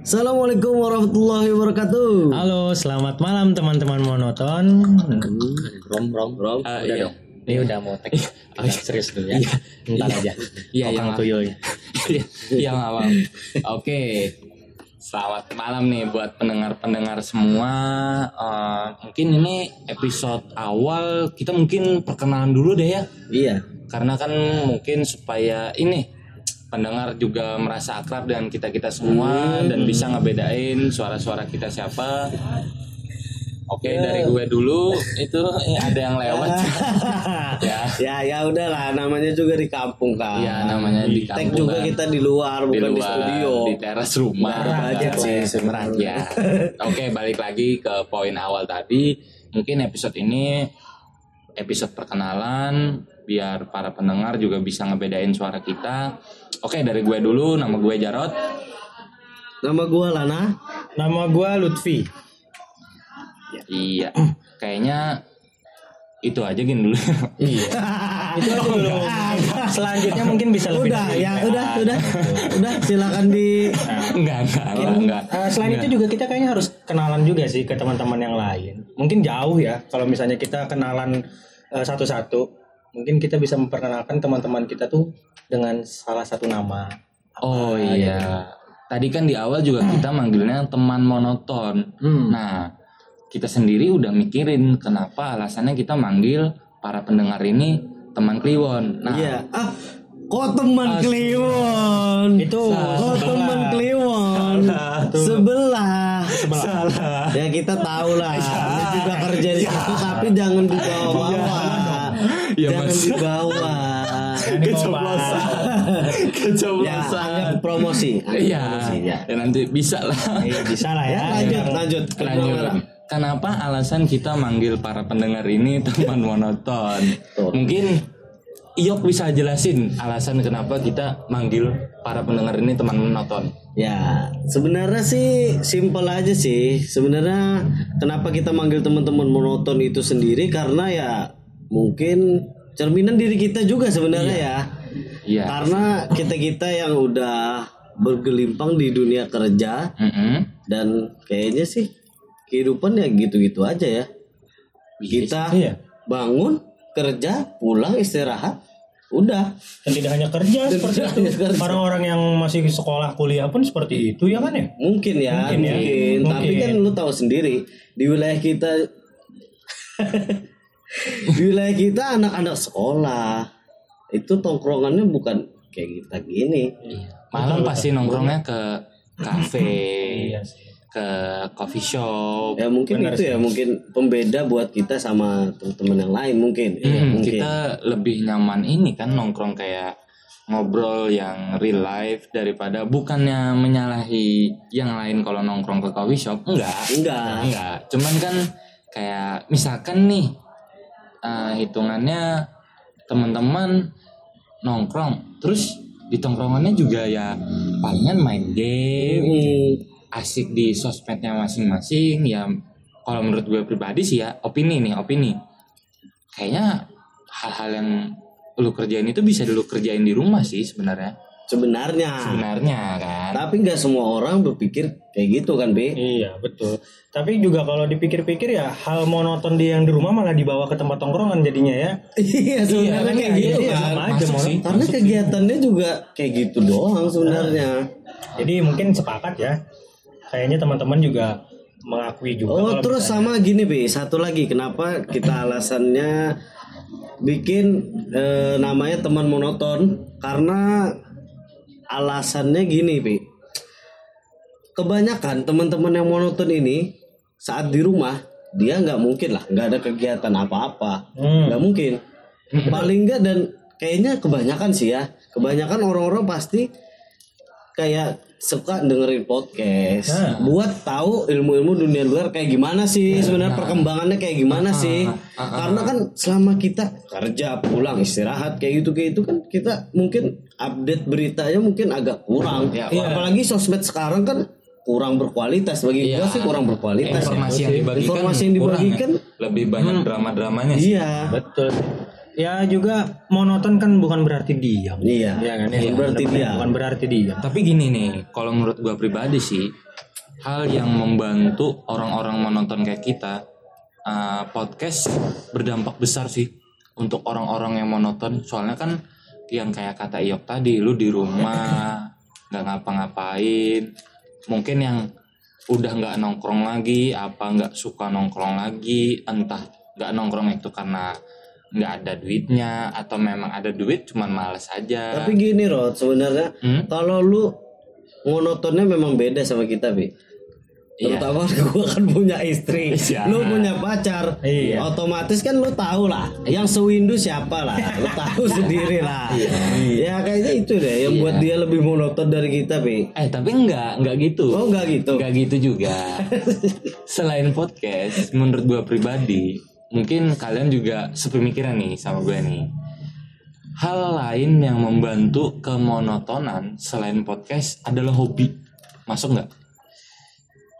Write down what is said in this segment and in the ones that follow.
Assalamualaikum warahmatullahi wabarakatuh. Halo, selamat malam teman-teman monoton. Rom rom rom. Ah, Udah iya. dong. Ini udah mau tag. Kita serius dulu ya. Bentar aja. Iya, Kokang iya. tuyulnya. Iya, iya. Oke. Selamat malam nih buat pendengar-pendengar semua. Eh, mungkin ini episode awal kita mungkin perkenalan dulu deh ya. Iya. Karena kan mungkin supaya ini pendengar juga merasa akrab dengan kita-kita semua dan bisa ngebedain suara-suara kita siapa. Oke, dari gue dulu itu ada yang lewat. ya. Ya ya udahlah namanya juga di kampung kan. Iya, namanya di kampung. juga kan. kita di luar di bukan di, luar, studio. di teras rumah Nah, budget sih sebenarnya oke balik lagi ke poin awal tadi mungkin episode ini episode perkenalan biar para pendengar juga bisa ngebedain suara kita oke dari gue dulu nama gue Jarot Nama gua Lana. Nama gua Lutfi. iya kayaknya itu aja gini dulu Iya. Itu aja dulu. Selanjutnya mungkin bisa lebih Udah ya udah udah udah silakan di enggak enggak enggak, enggak. Eh, selain itu juga kita kayaknya harus kenalan juga sih ke teman-teman yang lain. Mungkin jauh ya kalau misalnya kita kenalan eh, satu-satu. Mungkin kita bisa memperkenalkan teman-teman kita tuh dengan salah satu nama. oh iya tadi kan di awal juga kita manggilnya teman monoton Hmm. Nah, kita sendiri udah mikirin kenapa alasannya kita manggil para pendengar ini teman Kliwon. Nah, Iya. Ah, kok teman Kliwon? Itu Kok teman Kliwon? Sebelah. Salah. Ya kita tahu lah. Ini juga kerja di situ tapi jangan dibawa-bawa. Ya, jangan Mas. dibawa. Keceplosan. Ya, kecoblosan. anggap promosi. Iya, ya. ya nanti bisa lah. Iya bisa lah ya. Ya, lanjut, lanjut. Lanjut. Kenapa alasan kita manggil para pendengar ini teman monoton? Tuh. Mungkin Iyok bisa jelasin alasan kenapa kita manggil para pendengar ini teman monoton. Ya, sebenarnya sih simpel aja sih. Sebenarnya kenapa kita manggil teman-teman monoton itu sendiri karena ya mungkin cerminan diri kita juga sebenarnya ya. Iya. Karena kita-kita yang udah bergelimpang di dunia kerja Mm-mm. dan kayaknya sih kehidupan ya gitu-gitu aja ya. Kita Iya. bangun, kerja, pulang, istirahat, udah. Dan tidak hanya kerja seperti Tidak itu. kerja. Orang-orang yang masih sekolah kuliah pun seperti itu ya kan ya? Mungkin ya, Mungkin mungkin. ya, Tapi mungkin. kan lu tahu sendiri di wilayah kita di wilayah kita anak-anak sekolah itu tongkrongannya bukan kayak kita gini. Malam pasti nongkrongnya ke kafe, Iya ke coffee shop. Ya mungkin Benar itu sih. ya mungkin pembeda buat kita sama teman-teman yang lain mungkin. Iya, Ya, Hmm, mungkin. kita lebih nyaman ini kan nongkrong kayak ngobrol yang real life daripada bukannya menyalahi yang lain kalau nongkrong ke coffee shop enggak Enggak. enggak cuman kan kayak misalkan nih eh, hitungannya teman-teman nongkrong terus di tongkrongannya juga ya palingan main game. Hmm, asik di sosmednya masing-masing ya kalau menurut gue pribadi sih ya opini nih opini. Kayaknya hal-hal yang lu kerjain itu bisa lu kerjain di rumah sih sebenarnya sebenarnya. sebenarnya kan Tapi nggak semua orang berpikir kayak gitu kan, Be? Iya betul. Tapi juga kalau dipikir-pikir ya hal monoton dia yang di rumah malah dibawa ke tempat tongkrongan jadinya ya. Iya, sebenarnya kan, kayak iya, gitu iya, kan. sama aja, sih Karena kegiatannya juga kayak gitu doang sebenarnya. Jadi mungkin sepakat ya. Kayaknya teman-teman juga mengakui juga. Oh, terus sama misalnya- gini, Be. Satu lagi, kenapa kita alasannya bikin eh, namanya teman monoton? Karena alasannya gini, Be. Kebanyakan teman-teman yang monoton ini saat di rumah dia nggak mungkin lah, nggak ada kegiatan apa-apa, Hmm. nggak mungkin. Paling nggak dan kayaknya kebanyakan sih ya, kebanyakan orang-orang pasti kayak suka dengerin podcast. Nah. buat tahu ilmu-ilmu dunia luar kayak gimana sih? Sebenarnya perkembangannya kayak gimana sih? karena kan selama kita kerja pulang istirahat kayak gitu kayak itu kan kita mungkin update beritanya mungkin agak kurang. Ya, apalagi sosmed sekarang kan kurang berkualitas. Bagi Iya. gua sih kurang berkualitas. Ya. informasi yang dibagikan Informasi yang kurang dibagikan ya. lebih banyak drama-dramanya sih. Iya. Betul. Ya juga monoton kan bukan berarti diam. iya Iya kan? Bukan berarti Benar-benar diam. Bukan berarti diam. Tapi gini nih, kalau menurut gua pribadi sih, hal yang membantu orang-orang menonton kayak kita uh, podcast berdampak besar sih untuk orang-orang yang monoton soalnya kan yang kayak kata Iok tadi lu di rumah nggak ngapa-ngapain mungkin yang udah nggak nongkrong lagi apa nggak suka nongkrong lagi entah nggak nongkrong itu karena nggak ada duitnya atau memang ada duit cuman males aja Tapi gini Rod, sebenarnya Hmm? kalau lu monotonnya memang beda sama kita, Bi. Iya. Terutama gua kan punya istri, Iya. lu punya pacar, Iya. otomatis kan lu tahu lah, yang sewindu siapa lah, lu tahu sendiri lah. Ya kayaknya itu deh yang buat dia lebih monoton dari kita, Bi. eh tapi enggak enggak gitu Oh enggak gitu. Enggak gitu juga. Selain podcast, menurut gue pribadi, mungkin kalian juga sepemikiran nih sama gue nih. Hal lain yang membantu kemonotonan selain podcast adalah hobi. Masuk nggak?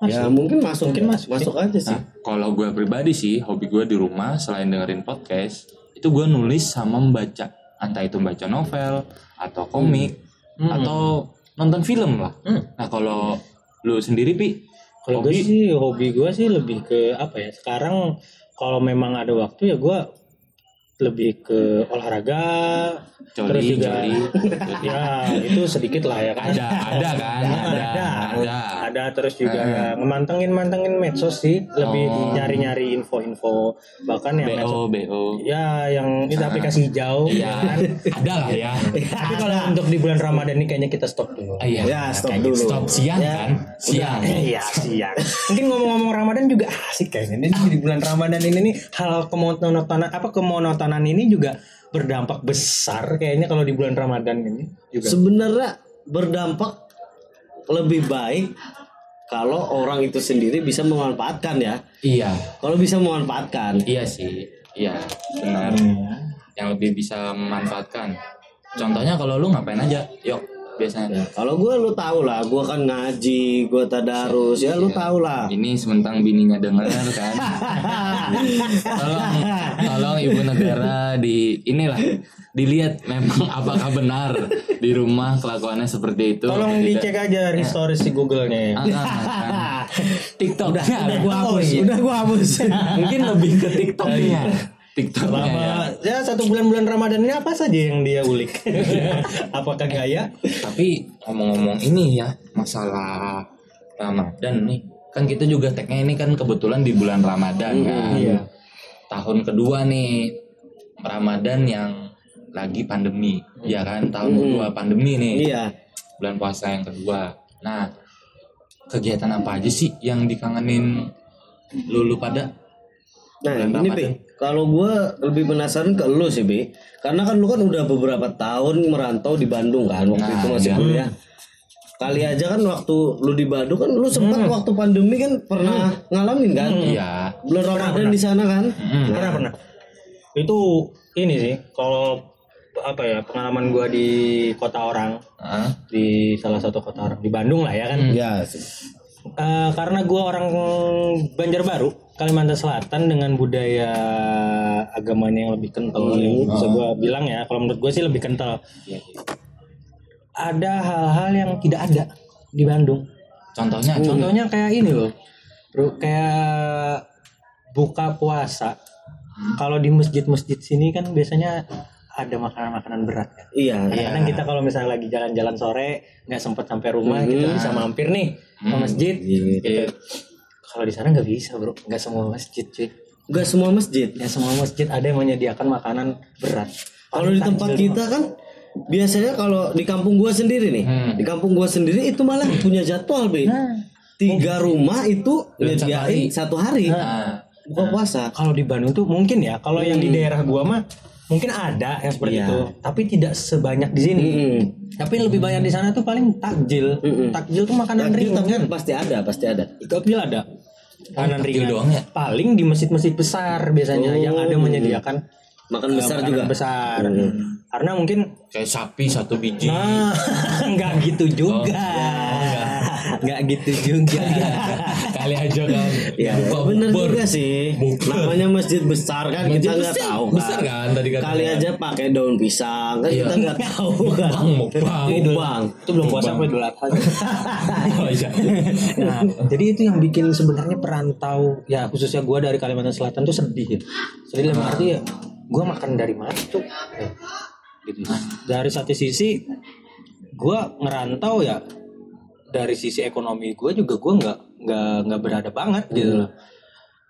Ya mungkin masuk, Mungkin masuk, masuk aja sih. Nah, kalau gue pribadi sih, hobi gue di rumah selain dengerin podcast, itu gue nulis sama membaca. Entah itu baca novel, atau komik, atau nonton film lah. Nah kalau lu sendiri, Pi, Kalau gue sih hobi gue sih lebih ke apa ya? Sekarang kalau memang ada waktu ya gue lebih ke olahraga. terus Coli, juga coli. ya itu sedikit lah ya kan. ada ada kan ada ada Ada terus juga ya ngemantengin mantengin medsos sih, lebih Oh. nyari-nyari info-info bahkan yang medsos bo bo ya yang itu aplikasi hijau iya kan. ada lah ya Tapi kalau untuk di bulan Ramadan ini kayaknya kita stop dulu. Ah, iya Ya, stop Kayak dulu. stop siang Ya. kan siang Iya siang. Mungkin ngomong-ngomong Ramadan juga asik kayaknya. Ini di bulan Ramadan ini nih hal kemonotonan apa kemonotonan ini juga berdampak besar kayaknya kalau di bulan Ramadan ini juga. Sebenarnya berdampak lebih baik kalau orang itu sendiri bisa memanfaatkan ya. iya Kalau bisa memanfaatkan. iya sih iya benar yang lebih bisa memanfaatkan contohnya kalau lu ngapain aja yuk biasanya Ya, kalau gue lu tahu lah, gue kan ngaji, gue tadarus, ya lu tahu lah. ini sementang bininya denger kan tolong tolong ibu negara di inilah dilihat memang apakah benar di rumah kelakuannya seperti itu Tolong atau tidak. dicek aja historis di Google-nya ya. Ah, ah, kan. TikToknya Udah gue hapus, iya. udah gue hapus. mungkin lebih ke TikToknya TikToknya ya. Selama ya satu bulan-bulan Ramadan ini apa saja yang dia ulik? Apakah gaya? tapi ngomong-ngomong ini ya masalah Ramadan nih kan kita juga tagnya ini kan kebetulan di bulan Ramadan kan iya. tahun kedua nih Ramadan yang lagi pandemi ya kan tahun kedua pandemi nih Iya. bulan puasa yang kedua nah kegiatan apa aja sih yang dikangenin lulu pada Nah Bulan ini Ramadan. Kalau gue lebih penasaran ke lu sih Bi, karena kan lu kan udah beberapa tahun merantau di Bandung kan, waktu Nah, itu masih iya. kuliah. Kali aja kan waktu lu di Bandung kan lu sempat waktu pandemi kan pernah ngalamin kan, iya bulan Ramadan di sana kan. Mm. Pernah pernah. Itu ini sih kalau apa ya pengalaman gua di kota orang Ah, di salah satu kota orang di Bandung lah ya kan. Ya, Eh, karena gua orang Banjarbaru, Kalimantan Selatan dengan budaya agamanya yang lebih kental yang bisa gua bilang ya. Kalau menurut gue sih lebih kental. Ada hal-hal yang tidak ada di Bandung. contohnya Hmm. Contohnya kayak ini loh, bro, kayak buka puasa. Kalau di masjid-masjid sini kan biasanya ada makanan-makanan berat kan. iya. Kadang-kadang kita kalau misalnya lagi jalan-jalan sore nggak sempat sampai rumah, kita bisa mampir nih ke masjid. Gitu. Kalau di sana nggak bisa bro, nggak semua masjid cuy. Gak semua masjid. Nggak semua masjid ada yang menyediakan makanan berat. Kalau di tempat kita kan biasanya kalau di kampung gua sendiri nih, Hmm. di kampung gua sendiri itu malah punya jadwal Bi. Tiga rumah itu Dalam satu hari. nyediain satu hari. Ah, Buka puasa. Kalau di Bandung tuh mungkin ya, kalau yang di daerah gua mah mungkin ada yang seperti Iya. itu, tapi tidak sebanyak di sini. Mm. Tapi yang lebih banyak di sana tuh paling takjil. Mm-mm. Takjil tuh makanan Takjil ringan. tapi pasti ada, pasti ada. Takjil ada. Makanan takjil ringan. doang ya? Paling di masjid-masjid besar biasanya Oh. yang ada menyediakan Makan eh, besar makanan juga. besar. Karena mungkin kayak sapi satu biji nah nggak gitu juga. Oh, Nggak gitu juga. Kali aja kan. Ya, Buka bener bukber. juga sih. Bukber. Namanya masjid besar kan Masjid kita nggak tahu kan. besar kan tadi katanya. Kali aja pakai daun pisang kan Iya. kita nggak tahu kan. Bang, mukbang. Mukbang. Itu belum puasa apa Idul Adha. Oh iya. Nah, jadi itu yang bikin sebenarnya perantau ya khususnya gue dari Kalimantan Selatan tuh sedih gitu. Sedih dalam arti ya gue makan dari mana tuh? Gitu. Dari satu sisi gue ngerantau ya dari sisi ekonomi gue juga gue nggak nggak nggak berada banget gitu loh.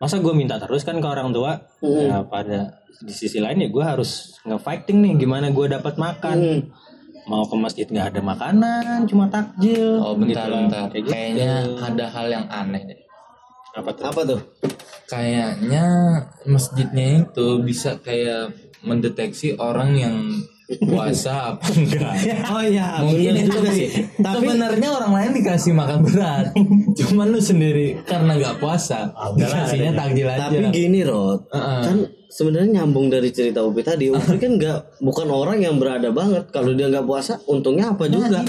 Masa gue minta terus kan ke orang tua ya pada di sisi lain ya gue harus nge-fighting nih gimana gue dapat makan. Hmm. Mau ke masjid nggak ada makanan, cuma takjil. Oh bentar Gitu bentar. Kayak gitu. Kayaknya ada hal yang aneh deh. apa tuh? Apa tuh? Kayaknya masjidnya itu bisa kayak mendeteksi orang yang puasa apa enggak. Oh iya, Mungkin itu juga sih. Tapi Sebenarnya orang lain dikasih makan berat. Cuman lu sendiri karena nggak puasa. Dikasihnya takjil aja. tapi gini Rod, Heeh. kan sebenarnya nyambung dari cerita Upi tadi, Upi kan nggak bukan orang yang berada banget. Kalau dia nggak puasa, untungnya apa juga?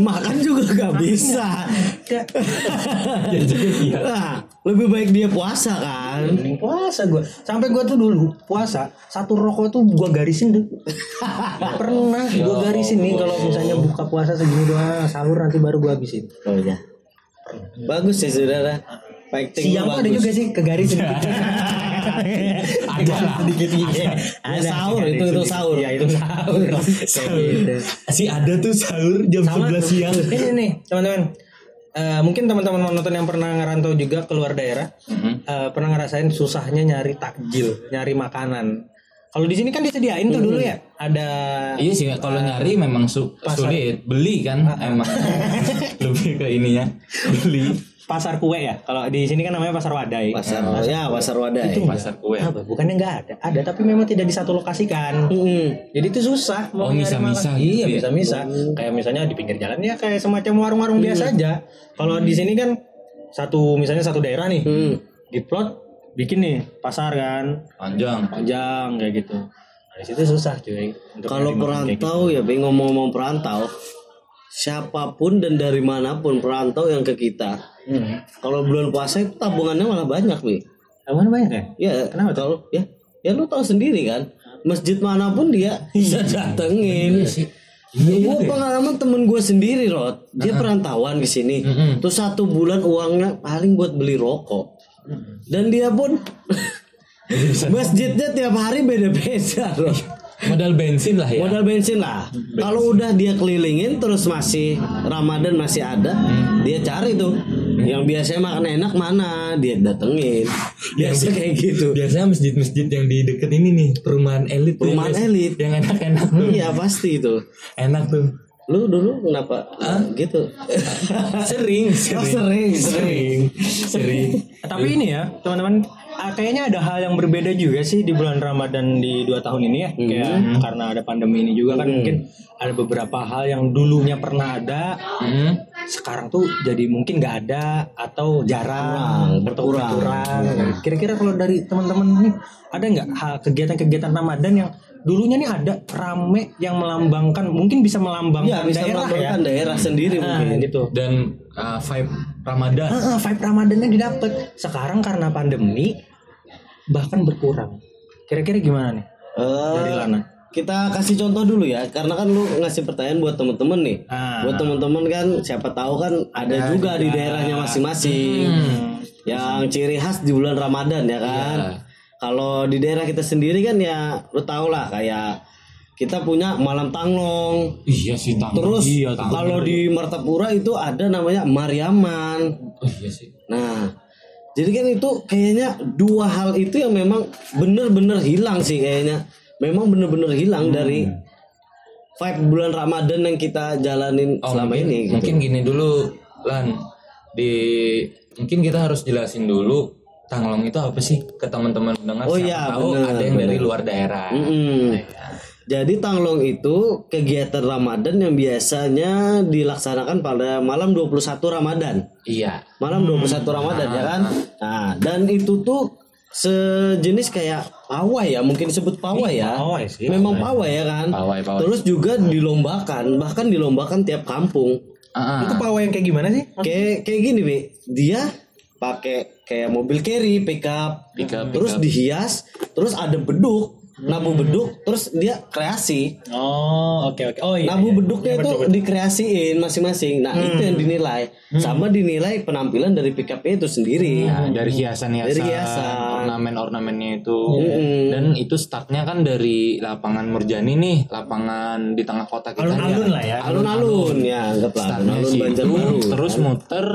Makan juga nggak bisa. Ya iya. Nah, lebih baik dia puasa kan. Mending puasa gue Sampai gue tuh dulu puasa Satu rokok tuh gue garisin tuh Pernah gue garisin nih Kalau misalnya buka puasa segini doang Sahur nanti baru gue habisin Oh iya. Bagus sih saudara. Fighting Siang tuh ada juga sih kegarisin Ada lah. Sedikit iya Ya, sahur, itu- itu sahur. Iya itu sahur. Gitu. Si ada tuh sahur jam 11 siang. Ini nih teman-teman. Eh, mungkin teman-teman penonton yang pernah ngerantau juga keluar daerah eh, pernah ngerasain susahnya nyari takjil, nyari makanan. Kalau di sini kan disediain tuh dulu ya, ada Iya sih kalau nyari memang su- sulit. Beli kan emang. Lebih ke ininya. Beli pasar kue ya. Kalau di sini kan namanya pasar wadai. Pasar, ya pasar wadai. pasar kue. Apa? Bukannya nggak ada, ada tapi memang tidak di satu lokasi kan. Mm. Jadi itu susah Oh, mau nyari misah-misah makan. gitu Iya, ya? bisa-misah. Kayak misalnya di pinggir jalan ya kayak semacam warung-warung biasa aja. Kalau di sini kan satu misalnya satu daerah nih, Mm. di plot bikin nih pasar kan, Panjang. panjang kayak gitu. Nah, di situ susah cuy. Kalau gitu. perantau ya, Bi, ngomong-ngomong perantau, siapa pun dan dari mana pun perantau yang ke kita, Hmm. kalau bulan puasa itu tabungannya malah banyak, Bi. Aman banyak ya? Ya, Kenapa kalau ya, ya lu tahu sendiri kan, masjid mana pun dia bisa datengin. Gue pengalaman temen gue sendiri, Rod. Dia perantauan ke sini. Terus satu bulan uangnya paling buat beli rokok. Dan dia pun masjidnya tiap hari beda-beda, Rod. Modal bensin lah ya. Modal bensin lah. Kalau udah dia kelilingin terus masih Ramadan masih ada, dia cari tuh. Yang biasanya makan enak mana, dia datengin. Biasa kayak gitu. Biasanya masjid-masjid yang di deket ini nih perumahan elit. Perumahan elit. Yang enak-enak tuh. Iya pasti itu. Enak tuh. Lu dulu kenapa gitu? Sering, Oh, sering. sering, sering. Sering. Tapi ini ya, teman-teman, kayaknya ada hal yang berbeda juga sih di bulan Ramadan di dua tahun ini ya. Kayak karena ada pandemi ini juga kan mungkin ada beberapa hal yang dulunya pernah ada, Hmm. sekarang tuh jadi mungkin nggak ada atau jarang, berkurang. berkurang. Kira-kira kalau dari teman-teman nih ada nggak hal kegiatan-kegiatan Ramadan yang dulunya nih ada rame yang melambangkan, mungkin bisa melambangkan Iya bisa daerah ya. melambangkan daerah sendiri Nah, mungkin. gitu. Dan uh, vibe Ramadan. Heeh, vibe Ramadannya didapat. Sekarang karena pandemi bahkan berkurang. Kira-kira gimana nih Eh, dari Lana? kita kasih contoh dulu ya, karena kan lu ngasih pertanyaan buat temen-temen nih. Ah. Buat temen-temen kan, siapa tahu kan ada juga di daerahnya masing-masing. Yang ciri khas di bulan Ramadan ya kan. Kalau di daerah kita sendiri kan ya, lu tau lah kayak kita punya malam tanglong. Iya sih tang. Terus iya, kalau di Martapura itu ada namanya Mariaman. Oh, iya sih. Nah, jadi kan itu kayaknya dua hal itu yang memang bener-bener hilang sih kayaknya. Memang bener-bener hilang dari vibe bulan Ramadan yang kita jalanin Oh, selama mungkin, ini. gitu. Mungkin gini dulu, Lan. Di mungkin kita harus jelasin dulu Tanglong itu apa sih ke teman-teman pendengar Oh iya, tahu benar, ada yang dari benar. luar daerah. Mm-mm. Jadi Tanglong itu kegiatan Ramadan yang biasanya dilaksanakan pada malam 21 Ramadan. Iya. Malam 21 Ramadan ya kan. Nah, dan itu tuh sejenis kayak pawai ya, mungkin disebut pawai ya. Pawai sih. Memang pawai ya kan. Pawai, pawai. Terus juga dilombakan, bahkan dilombakan tiap kampung. Ah, ah. Itu pawai yang kayak gimana sih? Kayak kayak gini, Bi. Dia pakai kayak mobil carry pickup, Pickup, terus dihias terus ada beduk nabu beduk terus dia kreasi Oh, oke oke. Oh iya. nabu iya. beduknya itu dikreasiin masing-masing nah itu yang dinilai sama dinilai penampilan dari pickupnya itu sendiri Nah, dari hiasan-hiasan, Dari hiasan. ornamen-ornamennya itu. Mm-mm. Dan itu startnya kan dari lapangan Murjani nih, lapangan di tengah kota kita. Alun-alun ya. lah ya. alun-alun ya anggaplah Startnya alun-alun Banjarbaru terus muter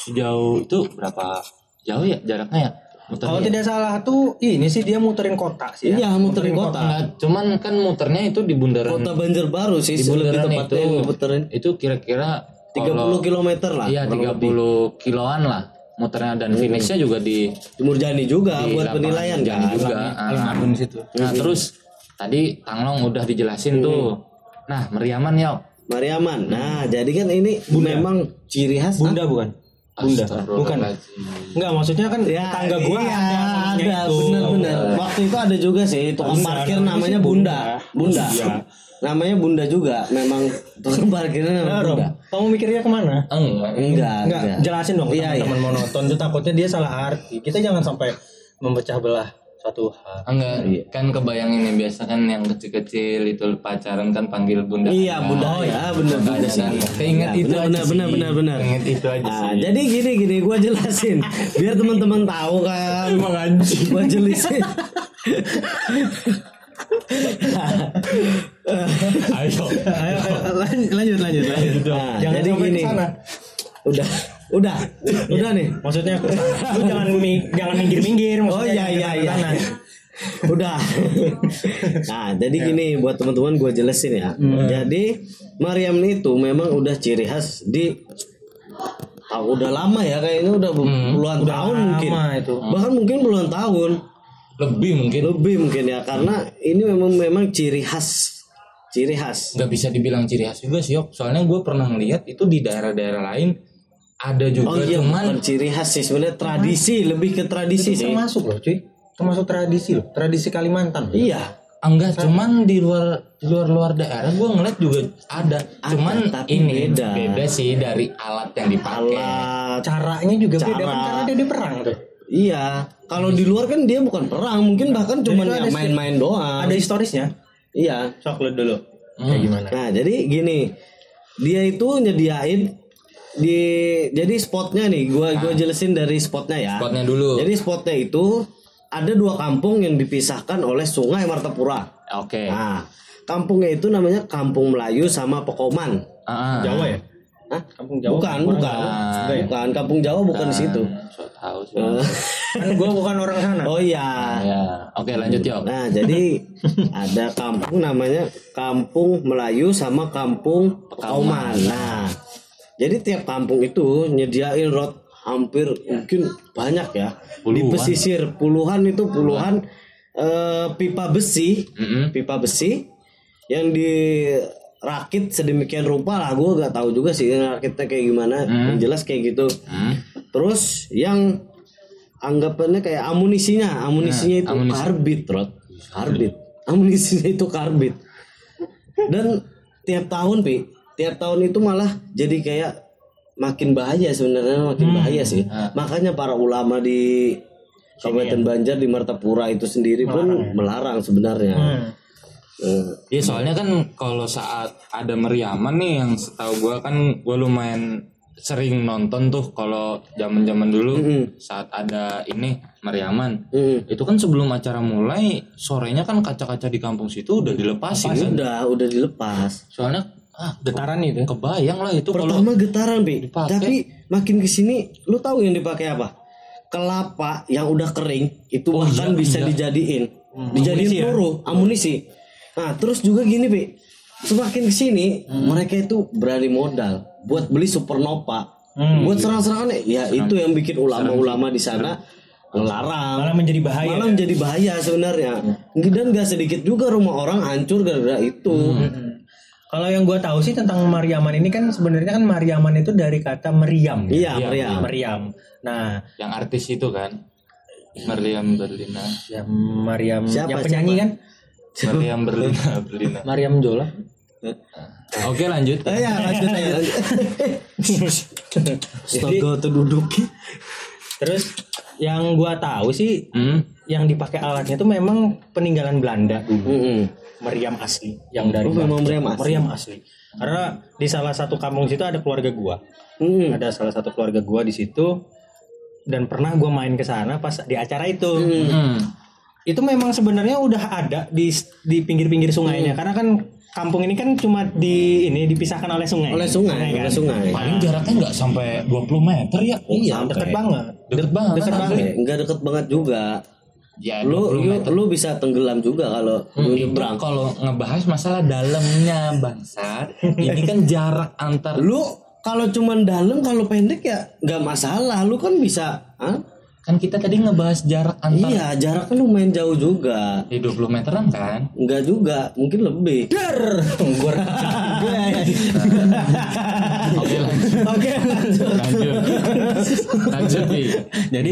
sejauh itu berapa jauh ya jaraknya ya? Muter Kalau tidak salah tuh ini sih dia muterin kota sih ya. iya muterin kota Enggak, cuman kan muternya itu di bundaran kota Banjarbaru sih di lebih bundaran itu. yang diputerin Itu kira-kira 30 kalau- km lah Iya, kurang 30 lebih. kiloan lah muternya dan finishnya juga di di Murjani juga di buat penilaian Murjani kan juga. Ah. Alun-alun situ. Nah, terus tadi Tanglong udah dijelasin tuh. Nah, Meriaman ya. Mariaman nah jadi kan ini memang ciri khas Bunda bukan? Bunda. Bukan. Enggak, maksudnya kan Ya, tangga gua iya, ada ada itu. benar-benar. Waktu itu ada juga sih tukang Bunda, parkir namanya Bunda. Bunda. Bunda. Iya. Namanya Bunda juga. Memang tukang parkirnya Nah, namanya Rom, Bunda. kamu mikirnya ke mana? Enggak. Enggak, Enggak, enggak. jelasin dong Iya, teman-teman monoton tuh takutnya dia salah arti. Kita jangan sampai memecah belah suatu hal. Enggak, kan kebayang ini biasa kan yang kecil-kecil itu pacaran kan panggil bunda. Iya, Bunda. Oh, ya, benar Makanya Bunda sih. kan. Keinget Ya, itu benar, aja benar, benar, benar, benar. Keinget itu aja Nah, sih. jadi gini gini gua jelasin biar teman-teman tahu kan. Emang anjing. Gua jelasin. Ayo. Ayo, ayo, lanjut, lanjut, lanjut. Nah, jangan jadi gini. sana. Udah, udah, udah nih. Maksudnya. Lu jangan jangan minggir-minggir Oh iya iya iya. sana. Udah. nah, jadi gini buat teman-teman gue jelasin ya. Jadi Mariam itu memang udah ciri khas di ah, udah lama ya kayaknya udah puluhan tahun mungkin. Itu. Bahkan mungkin puluhan tahun. Lebih mungkin. Lebih mungkin ya karena ini memang memang ciri khas. Ciri khas. Nggak bisa dibilang ciri khas juga sih, Yok. Soalnya gue pernah ngeliat itu di daerah-daerah lain ada Oh juga iya, cuman bukan ciri khas sih sebenarnya tradisi, lebih ke tradisi Itu sih. termasuk loh, cuy. Termasuk tradisi loh, tradisi Kalimantan. Iya. enggak cuman di luar di luar luar daerah gue ngeliat juga ada, cuman tapi ini beda. sih dari alat yang dipakai Alat Caranya juga beda Cara. kan karena dia di perang tuh. Iya, kalau di luar kan dia bukan perang, mungkin bahkan cuma itu ya ada main-main doang. Ada historisnya. Iya. Sok lu dulu. Hmm. Kayak gimana? Nah, jadi gini, dia itu nyediain di jadi spotnya nih, gua gua jelasin dari spotnya ya. spotnya dulu Jadi spotnya itu ada dua kampung yang dipisahkan oleh Sungai Martapura. oke Nah, kampungnya itu namanya Kampung Melayu sama Pekoman. Ah, Jawa ya? Hah? Kampung Jawa. Bukan, bukan. Bukan, Kampung Jawa bukan di situ. so tahu sih Kan gua bukan orang sana. Oh iya. ya oke lanjut Yok Nah, jadi ada kampung namanya Kampung Melayu sama Kampung Pekauman. Nah, jadi tiap kampung itu nyediain road hampir mungkin banyak ya. Di Puluhan. pesisir puluhan itu puluhan eh, pipa besi, Mm-mm. pipa besi yang dirakit sedemikian rupa lah. Gue gak tahu juga sih rakitnya kayak gimana. Yang jelas kayak gitu. Hmm. Terus yang anggapannya kayak amunisinya, amunisinya itu amunisi. karbit, Rod. Karbit. Amunisinya itu karbit. Dan tiap tahun, Pi, tiap tahun itu malah jadi kayak makin bahaya sebenarnya makin bahaya sih. Makanya para ulama di Kabupaten Banjar di Martapura itu sendiri pun melarang sebenarnya. Eh, Iya soalnya kan kalau saat ada meriaman nih yang setahu gua kan gua lumayan sering nonton tuh kalau zaman-zaman dulu saat ada ini meriaman. Mm. itu kan sebelum acara mulai sorenya kan kaca-kaca di kampung situ udah dilepasin kan? Udah, udah dilepas. soalnya ah Getaran itu. kebayang lah itu kalau Pertama getaran, Pi. dipakai. Tapi makin ke sini, lu tahu yang dipakai apa? Kelapa yang udah kering itu bahkan bisa dijadiin, dijadiin Amunisi ya? peluru, amunisi. Nah, terus juga gini, Pi. Semakin ke sini, mereka itu berani modal buat beli supernova, buat serang-serangan. Ya itu yang bikin ulama-ulama di sana ngelarang. Malah menjadi bahaya. Malah menjadi bahaya sebenarnya. Dan gak sedikit juga rumah orang hancur gara-gara itu. Kalau yang gua tahu sih tentang Mariaman ini kan sebenarnya kan Mariaman itu dari kata meriam. Iya, Iya, meriam. Meriam. Nah, yang artis itu kan Meriam Berlina ya Mariam Siapa, yang penyanyi kan? Meriam Berlina Berlina Mariam Jola. oke lanjut Eh, ya lanjut aja. lanjut. Astaga, tuh duduk. Terus yang gua tahu sih Hmm. yang dipakai alatnya itu memang peninggalan Belanda dulu. Mm-mm. Meriam asli yang dari Oh, memang Batu. meriam asli. Meriam asli. Karena di salah satu kampung situ ada keluarga gua. Mm-mm. Ada salah satu keluarga gua di situ dan pernah gua main ke sana pas di acara itu. Hmm. Itu memang sebenarnya udah ada di di pinggir-pinggir sungainya karena kan kampung ini kan cuma di ini dipisahkan oleh sungai. Oleh sungai, kan? oleh sungai. Paling jaraknya nggak sampai 20 meter ya. Iya, Sampai. deket banget. Deket banget. Deket banget. Enggak deket banget juga. Ya, Lu 20 lu, meter. lu bisa tenggelam juga kalau Hmm, nyebrang. kalau ngebahas masalah dalamnya bangsat. Ini kan jarak antar Lu kalau cuman dalam kalau pendek ya nggak masalah. Lu kan bisa, Hah? kan kita tadi ngebahas jarak antar Iya, jaraknya lumayan jauh juga. di 20 meteran kan. Enggak juga, mungkin lebih. Der, gua Oke lanjut. Lanjut. Nih. Jadi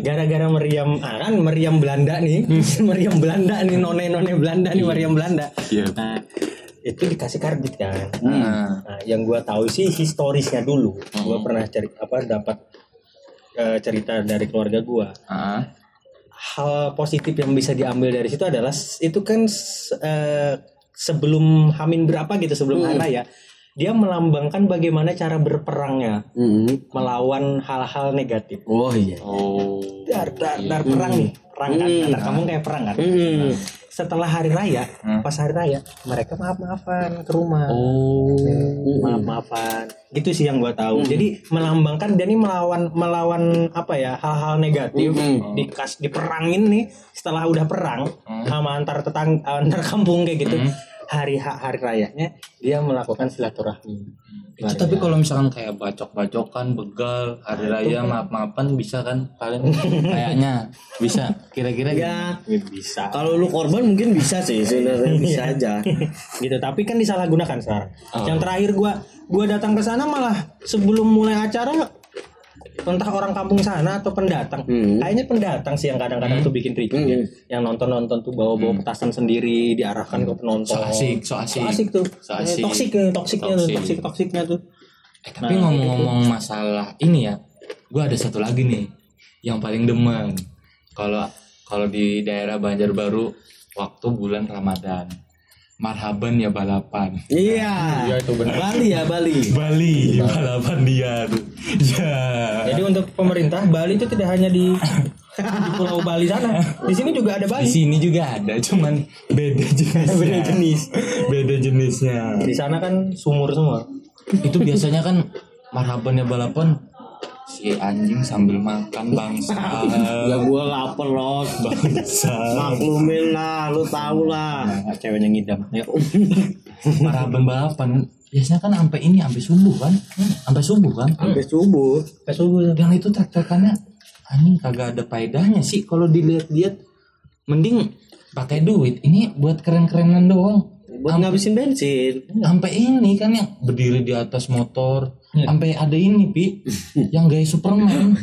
gara-gara meriam ah, kan meriam Belanda nih, meriam Belanda nih none-none Belanda nih meriam Belanda. Iya. Nah, itu dikasih karbit kan. Nah, Nah, yang gua tahu sih historisnya dulu. Gua pernah cari apa dapat eh, cerita dari keluarga gua. ah, Hal positif yang bisa diambil dari situ adalah itu kan eh, sebelum Hamin berapa gitu sebelum hari raya dia melambangkan bagaimana cara berperangnya Mm. melawan hal-hal negatif. Oh iya. oh. dar dar dar perang nih perang kan antar kamu kayak perang kan Mm. setelah hari raya Hmm. pas hari raya mereka maaf maafan ke rumah Oh. maaf maafan gitu sih yang gua tahu jadi melambangkan dia nih melawan melawan apa ya hal-hal negatif dikas diperangin nih setelah udah perang sama antar tetang antar kampung kayak gitu hari ha- hari rayanya dia melakukan silaturahmi. Itu tapi kalau misalkan kayak bacok-bacokan, begal, hari raya, maaf-maafan bisa kan? Paling kayaknya bisa. Kira-kira gitu. Ya, bisa. Kalau lu korban mungkin bisa sih sebenarnya bisa aja. gitu tapi kan disalahgunakan sekarang. Yang terakhir gua gua datang ke sana malah sebelum mulai acara entah orang kampung sana atau pendatang Hmm. kayaknya pendatang sih yang kadang-kadang tuh bikin tricky Hmm. yang nonton-nonton tuh bawa-bawa petasan sendiri diarahkan ke penonton So asik, so asik. So asik tuh So asik. toksik ya toksiknya tuh Toksik. toksik toksiknya tuh Eh, tapi ngomong-ngomong masalah ini ya, gua ada satu lagi nih yang paling demen. Kalau kalau di daerah Banjarbaru waktu bulan Ramadan, marhaban ya balapan. Iya. Iya, itu benar. Bali ya Bali. Bali balapan dia tuh. Ya. jadi untuk pemerintah Bali itu tidak hanya di di Pulau Bali sana di sini juga ada Di Bali sini juga ada, cuman beda jenis. Beda jenis. Beda jenisnya. di sana kan sumur semua Itu biasanya kan marhaban ya balapan si anjing sambil makan bangsa. Ya gua lapar loh. bangsa. Maklumin lah, lu tahu lah. nah, ceweknya ngidam ya Marhaban balapan biasanya kan sampai ini sampai subuh kan sampai subuh kan Sampai subuh. Kayak subuh yang itu trek-trekannya anjing kagak ada faedahnya sih kalau dilihat-lihat mending pakai duit ini buat keren-kerenan doang Buat ngabisin bensin. sampai ini kan yang berdiri di atas motor sampai ada ini pi yang gaya Superman.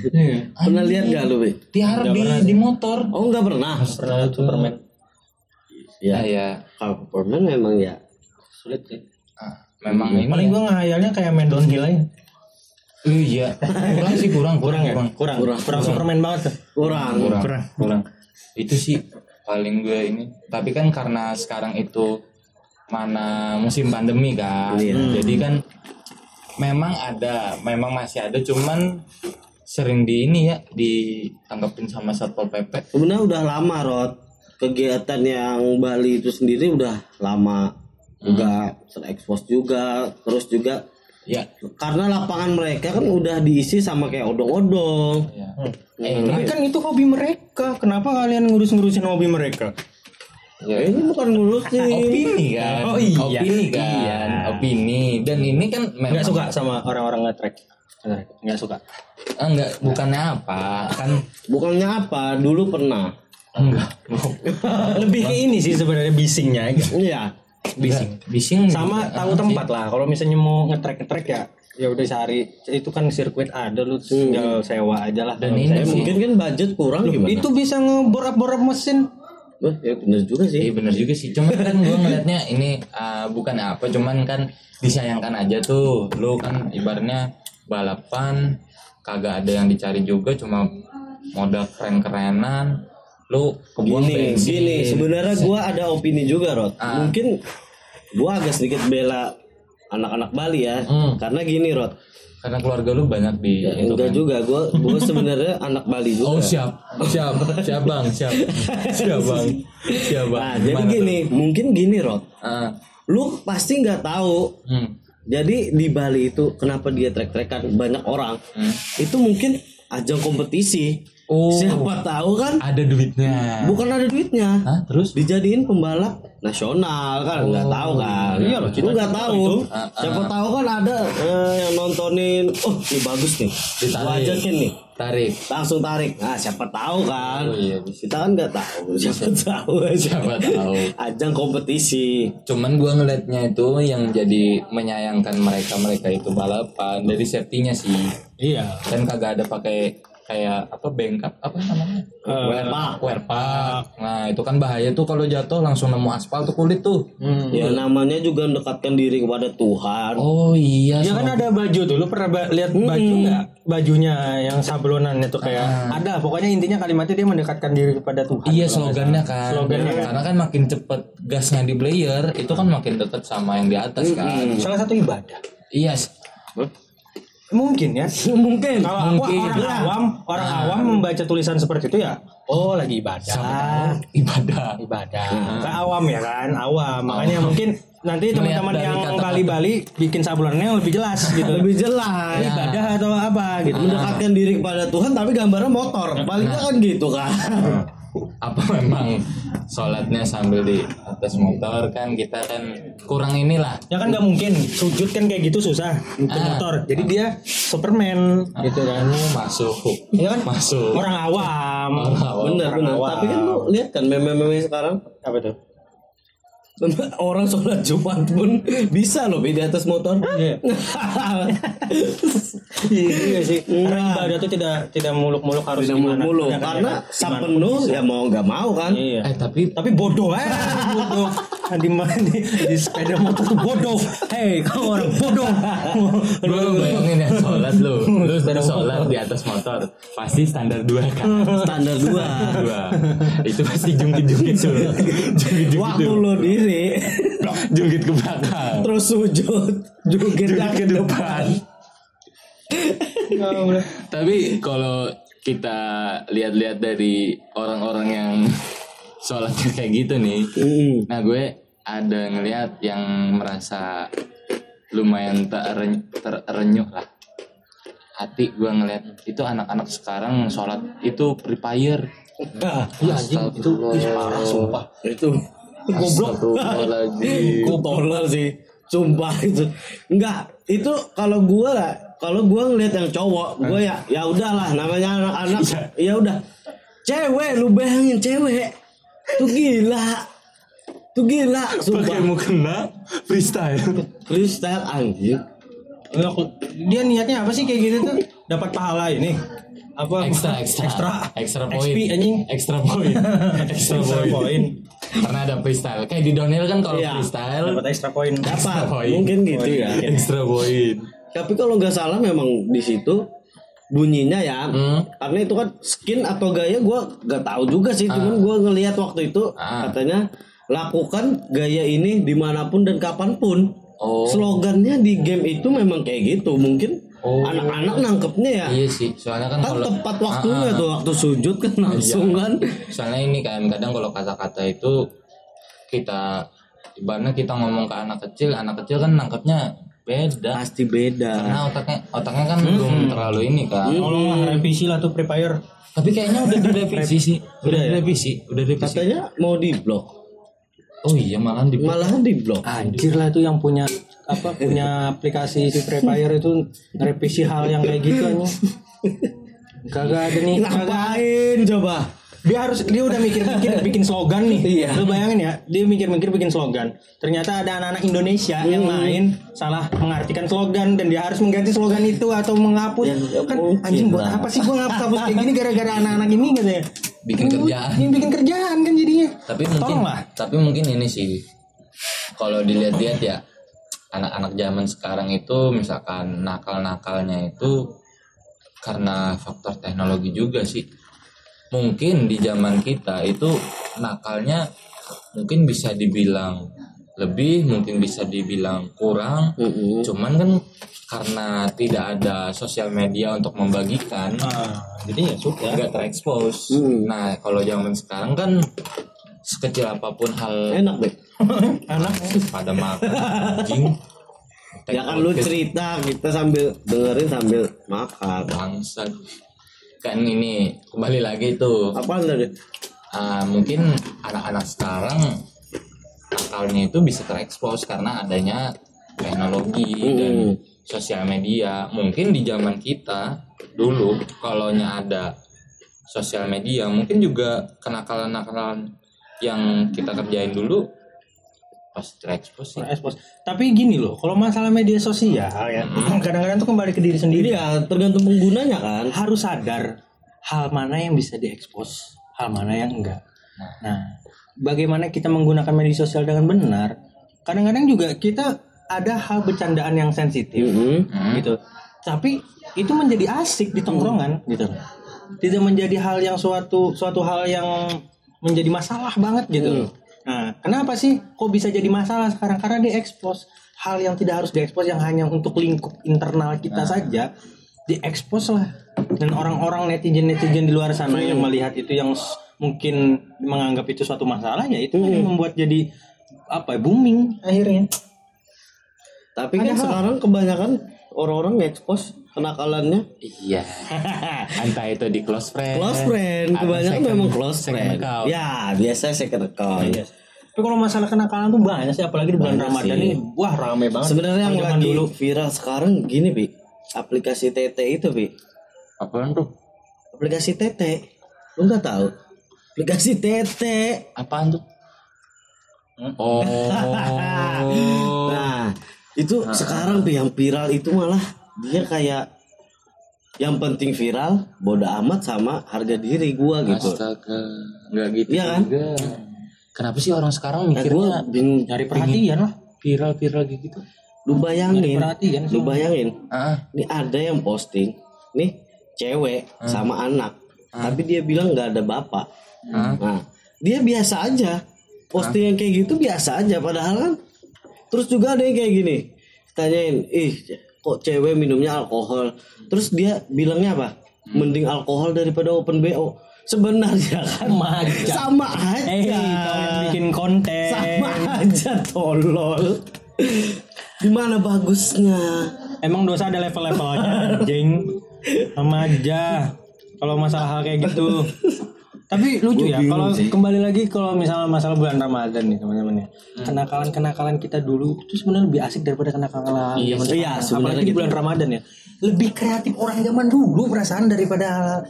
Pernah lihat gak lu, Wi? tiar di di motor. Oh, enggak pernah. pernah Superman. Ya Ya, ya kalau Superman memang ya. Sulit sih. Ah, memang ini paling gua ngayalnya kayak main downhill aja. Oh, iya. Kurang sih kurang kurang ya? kurang. Kurang. Kurang, Superman banget tuh. Kurang. kurang. Kurang. Itu sih paling gue ini. Tapi kan karena sekarang itu mana musim pandemi kan. Iya. jadi kan memang ada memang masih ada cuman sering di ini ya ditangkapin sama satpol pp Sebenarnya udah lama, Rod. Kegiatan yang Bali itu sendiri udah lama. Juga terekspos juga, terus juga ya karena lapangan mereka kan udah diisi sama kayak odong-odong. ya Hmm. eh Tapi kan itu hobi mereka kenapa kalian ngurus-ngurusin hobi mereka ya, ini bukan ngurusin. opini kan? Oh, iya. opini kan Iya. opini. Dan ini kan memang nggak suka sama orang-orang nge-track. Nge-track. nggak suka? Ah, enggak bukannya apa? Kan Bukannya apa, dulu pernah. enggak. Lebih ke ini sih sebenarnya bisingnya Iya. bising. Bising sama juga. tahu tempat lah. Kalau misalnya mau nge-track nge-track ya ya udah sehari itu kan sirkuit ada lu tinggal sewa aja lah. Dan ini saya mungkin kan budget kurang gimana? itu bisa ngeborap-borap mesin Wah, ya bener juga Iya sih. bener juga sih, cuman kan gue ngeliatnya ini uh, bukan apa, cuman kan disayangkan aja tuh, lu kan ibaratnya balapan kagak ada yang dicari juga cuma modal keren-kerenan lu kebuang Gini, bensin gini. Sebenarnya gua ada opini juga, Rod. Ah. Mungkin gua agak sedikit bela anak-anak Bali ya. Hmm. Karena gini, Rod. Karena keluarga lu banyak di itu Enggak kan. juga, gua gua sebenarnya anak Bali juga. Oh siap, siap, siap bang, siap, siap bang, siap bang. Nah, jadi gini, mungkin gini, Rod. tuh? Ah, Lu pasti nggak tahu. hmm, Jadi di Bali itu kenapa dia trek-trekan banyak orang? hmm. Itu mungkin ajang kompetisi. Oh, Siapa tahu kan? ada duitnya. Bukan ada duitnya. Hah, terus? dijadiin pembalap nasional kan nggak tahu kan Iya loh, lu nggak tahu Ah, ah. siapa tahu kan ada eh, yang nontonin oh ini bagus nih Ditarik. nih Tarik. langsung tarik nah siapa tahu kan Oh iya, bisa. kita kan nggak tahu siapa tahu Siapa tahu. ajang kompetisi Cuman gua ngelihatnya itu yang jadi menyayangkan mereka mereka itu balapan dari safety-nya sih. Iya. Dan kagak ada pakai kayak apa bengkap apa namanya? Eh, wear wear pack. Nah, itu kan bahaya tuh kalau jatuh langsung nemu aspal tuh kulit tuh. Hmm. ya namanya juga mendekatkan diri kepada Tuhan Oh iya. Ya kan ada baju tuh, lu pernah ba- lihat baju nggak? Bajunya yang sablonan itu kayak ada. Pokoknya intinya kalimatnya dia mendekatkan diri kepada Tuhan. Iya slogannya kan. Slogannya kan. Karena kan makin cepet gasnya di player itu kan makin dekat sama yang di atas kan. Salah satu ibadah. Iya. Mungkin ya. mungkin Kalau aku orang awam, orang awam membaca tulisan seperti itu ya, oh lagi ibadah. Ibadah. Ibadah. Ke awam ya kan, awam. Makanya mungkin nanti teman-teman yang. Bali-Bali bikin sablonnya lebih jelas gitu. lebih jelas Ini ibadah atau apa gitu. mendekatkan diri kepada Tuhan tapi gambarnya motor paling nggak kan gitu kan apa memang sholatnya sambil di atas motor kan kita kan kurang inilah Ya kan nggak mungkin sujud kan kayak gitu susah untuk Ah. motor. Jadi dia Superman gitu kan. masuk Ya kan? masuk Orang awam. Orang awam. bener Orang bener awam. tapi kan lu lihat kan meme-meme sekarang Apa tuh? orang sholat Jumat pun bisa loh di atas motor. Iya. Iya sih. Karena Nah. ibadah itu tidak tidak muluk-muluk harus Tidak gimana. mulu kan, karena sab Gimana penuh pun bisa. ya mau nggak mau kan. Iya. eh tapi Tapi bodoh eh bodoh. Di mana di, di sepeda motor tuh bodoh. Hei, kamu orang bodoh. lu bayangin ya sholat lu. Lu sholat di atas motor. Pasti standar dua kan? Standar dua. dua. Itu pasti jungkit jungkit tuh jungkit jungkit Waktu lo diri jungkit ke belakang. Terus sujud. Jungkir jungkit ke depan. Tapi kalau kita lihat-lihat dari orang-orang yang sholatnya kayak gitu nih, Mm. nah gue ada ngelihat yang merasa lumayan tereny- terenyuh lah. Hati gue ngelihat itu anak-anak sekarang sholat itu free fire. Ah, Iya anjing itu ih, parah sumpah. itu Goblok. Tolol sih Sumpah itu Enggak Itu kalau gue lah Kalau gue ngeliat yang cowok Gue ya ya udahlah Namanya anak-anak Ya udah Cewek Lu bayangin cewek Tuh gila Tuh gila Pakai Sumpah mukena freestyle. Freestyle anjing Loh, Dia niatnya apa sih kayak gitu tuh? Dapat pahala ini. Apa? Ekstra, ekstra, Ekstra. ekstra XP, poin, anjing. ekstra poin, ekstra Ekstra poin. poin. Karena ada freestyle. Kayak di downhill kan kalau Iya. freestyle Dapat ekstra poin. Dapat poin. Mungkin gitu ya ekstra poin. Tapi kalau nggak salah memang di situ bunyinya ya Hmm. karena itu kan skin atau gaya gue nggak tahu juga sih cuman gue ngelihat waktu itu Ah. katanya lakukan gaya ini di mana pun dan kapan pun Oh. slogannya di game itu memang kayak gitu mungkin Oh. anak-anak nangkepnya ya Iya sih, soalnya kan kan kalau tepat waktunya Ah, ah. tuh waktu sujud kan langsung kan soalnya ini kan kadang kalau kata-kata itu kita ibaratnya kita ngomong ke anak kecil, anak kecil kan nangkepnya beda. pasti beda Karena otaknya otaknya kan belum terlalu ini kan. Tolonglah revisi lah tuh Free Fire. Tapi kayaknya udah direvisi sih. Udah ya? direvisi, udah direvisi. katanya mau di blok Oh iya malah di malahan di blok Anjir lah itu yang punya apa punya aplikasi si Free Fire itu ngerevisi hal yang kayak gitu anjing. Kagak ada nih, ngapain coba dia harus dia udah mikir-mikir bikin slogan nih. Iya. Lu bayangin ya, dia mikir-mikir bikin slogan. Ternyata ada anak-anak Indonesia yang main salah mengartikan slogan dan dia harus mengganti slogan itu atau menghapus. Ya, ya kan mungkin anjing buat lah. apa sih gua ngapus kayak gini gara-gara anak-anak ini katanya. bikin kerjaan. Yang bikin kerjaan kan jadinya. Tapi mungkin Tolonglah. tapi mungkin ini sih kalau dilihat-lihat ya anak-anak zaman sekarang itu misalkan nakal-nakalnya itu karena faktor teknologi juga sih mungkin di zaman kita itu nakalnya mungkin bisa dibilang lebih mungkin bisa dibilang kurang. Mm-mm. cuman kan karena tidak ada sosial media untuk membagikan Ah, jadi ya sudah. nggak terekspos. Hmm. nah kalau zaman sekarang kan sekecil apa pun hal enak deh Anak pada makan anjing. Ya kan lu cerita kita sambil dengerin sambil makan. Bangsa kan ini kembali lagi tuh. Apa tadi? Ah, mungkin anak-anak sekarang akalnya itu bisa terekspos karena adanya teknologi dan Hmm. sosial media. Mungkin di zaman kita dulu kalau ada sosial media mungkin juga kenakalan-kenakalan yang kita kerjain dulu pasti terekspos sih ekspos. Tapi gini loh, kalau masalah media sosial ya, kadang-kadang tuh kembali ke diri sendiri. Iya, tergantung penggunanya kan. Harus sadar hal mana yang bisa diekspos, hal mana yang enggak. Nah, bagaimana kita menggunakan media sosial dengan benar? Kadang-kadang juga kita ada hal bercandaan yang sensitif Mm-mm. gitu. Tapi itu menjadi asik di tongkrongan gitu. Tidak menjadi hal yang suatu suatu hal yang menjadi masalah banget gitu. Nah, kenapa sih kok bisa jadi masalah sekarang? Karena diekspos hal yang tidak harus diekspos yang hanya untuk lingkup internal kita saja diekspos lah. Dan orang-orang netizen-netizen di luar sana yang melihat itu yang mungkin menganggap itu suatu masalah ya itu yang membuat jadi apa ya, booming akhirnya. Tapi kan sekarang kebanyakan orang-orang nge-expose kenakalannya iya entah itu di close friend close friend, kebanyakan memang close friend. account. Ya, biasa second account. Iya. Tapi kalau masalah kenakalan tuh banyak sih apalagi di bulan Banyak Ramadan sih. ini wah rame banget. Sebenarnya yang lagi dulu viral sekarang gini, Bi. Aplikasi TT itu, Bi. apaan tuh Aplikasi TT. Lu nggak tahu? Aplikasi TT. apaan tuh oh Nah, itu sekarang Bi yang viral itu malah dia kayak yang penting viral, bodo amat sama harga diri gua gitu. astaga nggak gitu Iya kan? juga kenapa sih orang sekarang Nah, mikirnya bingung. nyari perhatian lah. viral-viral gitu Lu bayangin, lu bayangin. ah Ini ada yang posting, nih cewek sama anak, tapi dia bilang nggak ada bapak. ah Nah, dia biasa aja. Posting yang kayak gitu biasa aja padahal kan. Terus juga ada yang kayak gini. Tanyain, "Ih, kok cewek minumnya alkohol?" Terus dia bilangnya apa? Mending alkohol daripada open BO. Sebenarnya kan Sama aja. sama aja. Eh, yang bikin konten. sama aja tolol. Gimana bagusnya? Emang dosa ada level-levelnya, anjing. Sama aja. Kalau masalah hal kayak gitu. Tapi lucu ya, kalau kembali lagi kalau misalnya masalah bulan Ramadan nih teman-teman ya. Kenakalan-kenakalan kita dulu itu sebenarnya lebih asik daripada kenakalan Iya, zaman iya, Apalagi di gitu. bulan Ramadan ya. Lebih kreatif orang zaman dulu perasaan daripada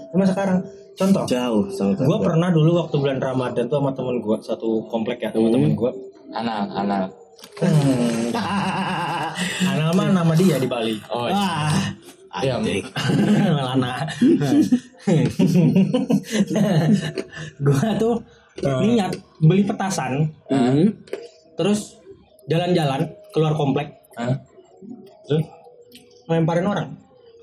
zaman sekarang. Contoh, Jauh sama gue pernah dulu waktu bulan Ramadan tuh sama temen gue satu komplek ya teman-teman gue. anal anal Hmm. nama nama dia di Bali. oh Ah, iya Lana. gua tuh niat beli petasan, hmm. terus jalan-jalan keluar komplek, Hah? terus ngelemparin orang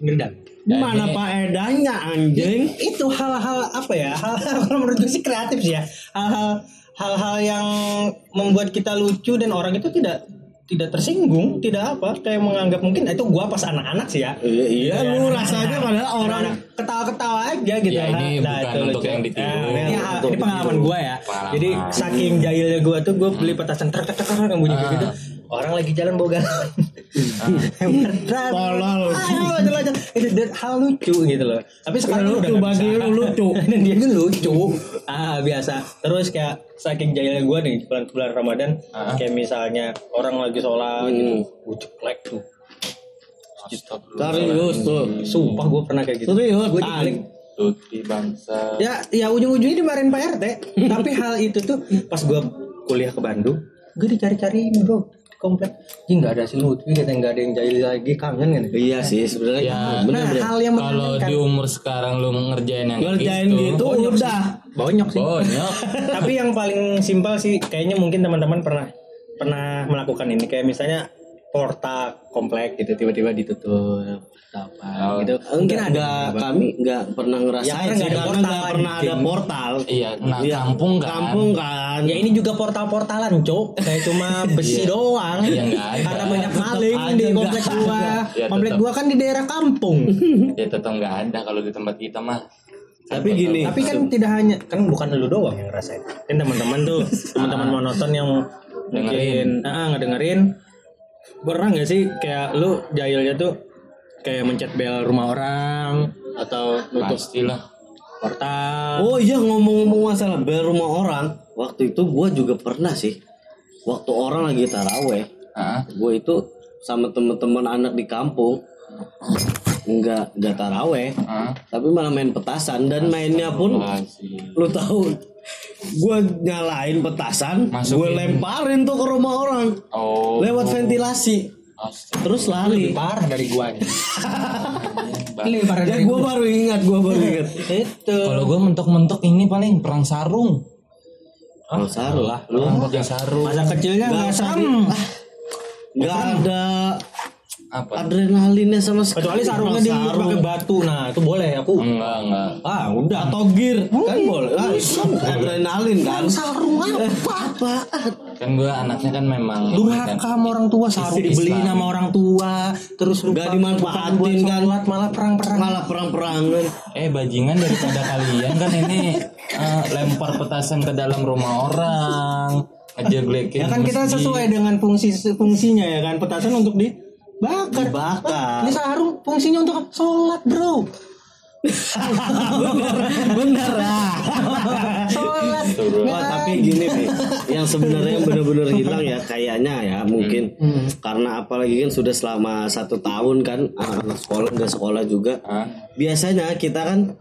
pinggir jalan. Mana faedahnya anjing? Itu hal-hal apa ya? Hal-hal kalau menurut gue sih kreatif sih ya. Hal-hal hal-hal yang membuat kita lucu dan orang itu tidak tidak tersinggung, tidak apa, kayak menganggap mungkin itu gua pas anak-anak sih ya. Iya, iya, lu rasanya padahal orang ketawa-ketawa aja gitu Ya, ini Nah, bukan itu untuk lucu. yang ditiru. Nah, ini, Untuk ini pengalaman gue ya Pengalaman. jadi saking jahilnya gue tuh gue beli petasan ter ter yang bunyi gitu orang lagi jalan bawa galon. Tolol. Lanjut. itu hal lucu gitu loh. Tapi sekarang Lucu, bagi lu lucu. dan dia kan lucu. Ah biasa. Terus kayak saking jahilnya gue nih bulan bulan ramadan Ah. kayak misalnya orang lagi sholat gitu. Gue ceplek tuh. Serius tuh. sumpah gue pernah kayak gitu. Serius. gue Tuti bangsa. Ya ya ujung-ujungnya dimarahin Pak RT tapi hal itu tuh pas gua kuliah ke Bandung gue dicari-cari bro komplek Ih, nggak ada si Lutfi katanya nggak ada yang jahil lagi kangen kan Iya sih sebenarnya. Ya, bener nah bener. hal yang kalau di umur sekarang lu ngerjain yang Ngerjain gitu Bonyok sih. udah. banyak sih banyak tapi yang paling simpel sih kayaknya mungkin teman-teman pernah pernah melakukan ini kayak misalnya portal komplek gitu tiba-tiba ditutup apa Oh. gitu. Mungkin ada kami nggak pernah ngerasain Ya, karena nggak ada portal, nggak pernah ada portal. Iya, nah Iya, kampung kan. kampung kan. Ya ini juga portal-portalan cok kayak cuma besi doang. Iya, nggak ada. karena banyak maling di nggak komplek gua. Ya, komplek tetep. gua kan di daerah kampung. Ya tetap nggak ada kalau di tempat kita mah. tapi gini. Tapi kan tidak hanya kan bukan lu doang yang ngerasain. Kan teman-teman tuh teman-teman monoton yang mungkin ah ngedengerin pernah nggak sih kayak lu jahilnya tuh kayak mencet bel rumah orang atau nutup Pastilah. portal? Oh iya ngomong-ngomong masalah bel rumah orang waktu itu gue juga pernah sih. Waktu orang lagi taraweh gue itu sama teman-teman anak di kampung. Nggak nggak taraweh tapi malah main petasan. Dan mainnya pun lu tahu gue nyalain petasan gue lemparin tuh ke rumah orang. Oh. lewat ventilasi. Astaga. terus lari. Parah dari gua nih lebih parah ya dari gue baru ingat gue baru ingat. Itu. Kalau gue mentok-mentok ini paling perang sarung. oh saru lah. Lu? Perang pakai sarung. masa kecilnya nggak serem? Nggak ada Apa? adrenalinnya sama sekali kecuali sarungnya di pakai batu. Nah itu boleh aku. Enggak, enggak. ah udah atau gear kan boleh. Ah, kan adrenalin kan? Sarung apa apa Kan gue anaknya kan memang durhaka sama orang tua sarung. Islam. dibeliin sama orang tua terus lupa Nggak dimanfaatin kan. malah perang-perang. Malah perang-perangan. Eh bajingan daripada kalian kan ini eh, lempar petasan ke dalam rumah orang, ngejeglekin. ya kan kita sesuai dengan fungsi fungsinya ya kan petasan untuk dibakar bakar ini sarung fungsinya untuk sholat bro. Bener. Lah sholat. Tapi gini nih, yang sebenarnya yang benar-benar hilang ya kayaknya ya mungkin. Karena apalagi kan sudah selama satu tahun kan anak-anak sekolah nggak sekolah juga. Biasanya kita kan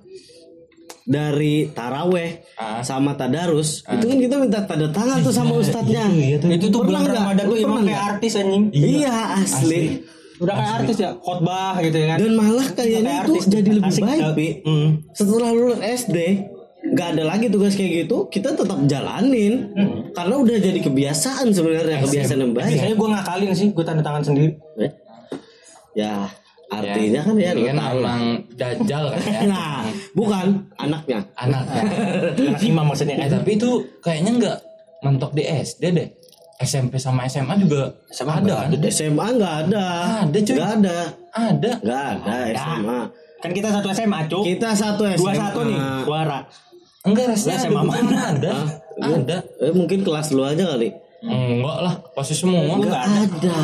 dari taraweh Ah. sama tadarus itu kan kita minta tanda tangan tuh sama ustadznya. itu tuh Pernah nggak? Ramadan tuh emang pernah kayak artis anjing Iya asli. udah kayak artis ya khotbah gitu ya kan Dan malah kayaknya Kayak itu artis. jadi lebih Asik, baik, ya. Pi. Hmm. Setelah lulus SD, nggak ada lagi tugas kayak gitu, kita tetap jalanin. Karena udah jadi kebiasaan sebenarnya, kebiasaan yang baik. biasanya gue ngakalin sih gue tanda tangan sendiri Eh, Ya, artinya kan ya ini lu kan tahu emang dajal kan ya. Nah, bukan anaknya. Anaknya. anak imam maksudnya Eh tapi itu kayaknya nggak mentok di SD deh. SMP sama SMA juga SMA ada kan? SMA nggak ada. Ada, cuy. Nggak ada. Ada. Nggak ada SMA. kan kita satu SMA cuk Kita satu SMA. dua satu nih suara Enggak rasanya ada SMA mana? ada. Ada. Eh, mungkin kelas lu aja kali. Enggak lah, pasti semua. Nggak ada.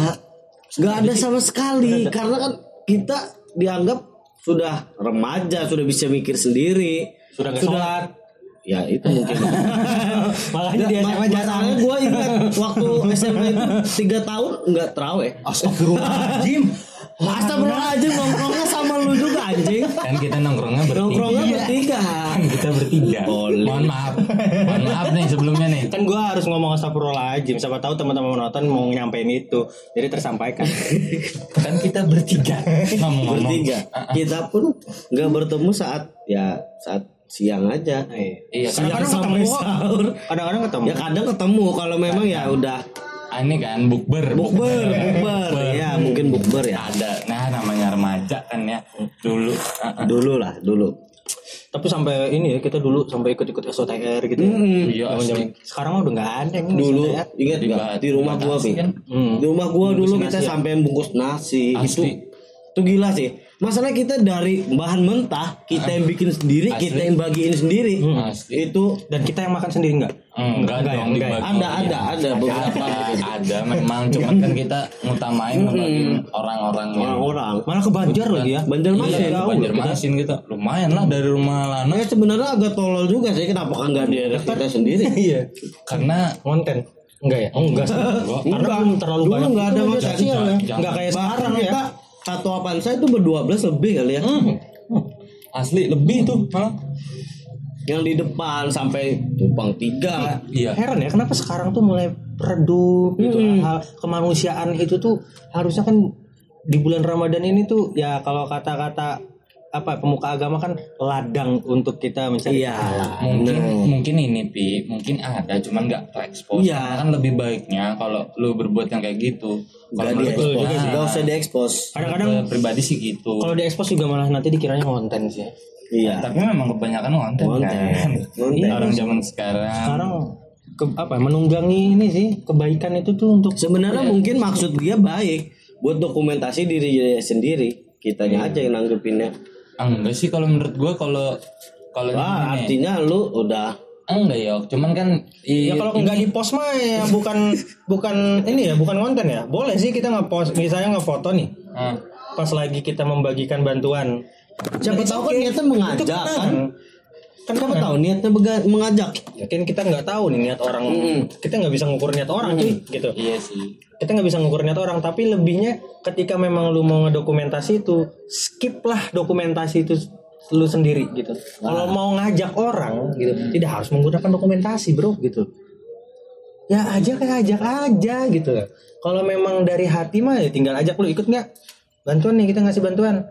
Nggak ada sama sekali. Karena kan kita dianggap sudah remaja, sudah bisa mikir sendiri. sudah gak sholat Ya itu mungkin. makanya di SMA Masalahnya gue ingat waktu SMP itu tiga tahun nggak terawih. Astagfirullahaladzim Astagfirullahaladzim nongkrongnya sama lu juga anjing. Kan kita nongkrongnya bertiga. Nongkrongnya bertiga. Kita bertiga. Boleh. Mohon maaf. Mohon maaf nih sebelumnya nih. kan gue harus ngomong astagfirullahaladzim siapa tahu teman-teman menonton mau nyampein itu jadi tersampaikan Kan kita bertiga. Ngomong-ngomong. Bertiga. Kita pun nggak bertemu saat ya saat siang aja. Iya, kadang-kadang ketemu sahur. kadang-kadang ketemu Ya kadang ketemu kalau memang ya udah Ah, ini kan bukber. bukber, bukber. Ya mungkin bukber ya. Ada. Nah, namanya remaja kan ya. Dulu. Ah, ah. Dulu lah, dulu. Tapi sampai ini ya kita dulu sampai ikut-ikut SOTR gitu Iya, Zaman-zaman- sekarang mah udah nggak ada yang Dulu SOTR. ingat nggak di rumah gua Pi? kan? Di rumah gua dulu kita ya? sampai bungkus nasi itu itu gila sih. Masalah kita dari bahan mentah kita yang bikin sendiri, kita yang bagiin sendiri. Asli. Itu dan kita yang makan sendiri nggak Enggak, Enggak ya, dong enggak ya. dibagi. ada ada ada beberapa ada, ada memang cuman kan kita ngutamain ngebagiin orang-orang yang orang-orang. malah ke Banjar lagi ya Banjarmasin. Iya, Banjarmasin gitu. Lumayan lah dari rumah Lana Ya sebenarnya agak tolol juga sih kenapa kan nggak di kita sendiri. iya karena konten enggak ya oh enggak sih karena Enggak, belum terlalu dulu banyak nggak ada media makan sosial ya. siang. enggak kayak sekarang ya satu Avanza itu berdua belas lebih kali ya. asli lebih tuh malah. Yang di depan sampai tumpang tiga. Iya. heran ya kenapa sekarang tuh mulai redup gitu hal kemanusiaan itu tuh harusnya kan di bulan Ramadan ini tuh ya kalau kata-kata apa pemuka agama kan ladang untuk kita mencari Iya. pahala. mungkin mungkin ini pi mungkin ada cuman nggak terekspos Iya. Karena kan lebih baiknya kalau lu berbuat yang kayak gitu kalau menurut diekspos, gua, gak usah diekspos. Kadang-kadang pribadi sih gitu kalau diekspos juga malah nanti dikiranya konten sih. Iya. tapi memang kebanyakan konten, Konten. kan Konten. orang zaman sekarang Sekarang ke, apa menunggangi ini sih kebaikan itu tuh untuk Sebenarnya mungkin maksud dia baik buat dokumentasi diri dia sendiri. Kitanya aja yang nanggepinnya. Enggak sih kalau menurut gua kalau kalau Wah, gini, artinya lu udah enggak ya cuman kan Ya i- kalau nggak di post mah ya bukan bukan ini ya bukan konten ya. Boleh sih kita nge-post misalnya nge-foto nih. Ah, Pas lagi kita membagikan bantuan. siapa tahu kan niatnya mengajak kan. Kan Siapa tahu niatnya bega- mengajak. Ya kan kita nggak tahu nih niat orang. Kita nggak bisa ngukur niat orang cuy gitu. iya sih Kita nggak bisa ngukur niat orang tapi lebihnya ketika memang lu mau ngedokumentasi itu skip lah dokumentasi itu lu sendiri gitu. Kalau mau ngajak orang gitu tidak harus menggunakan dokumentasi bro gitu. Ya ajak ya ajak aja gitu. Kalau memang dari hati mah ya tinggal ajak lu ikut nggak? Bantuan nih kita ngasih bantuan.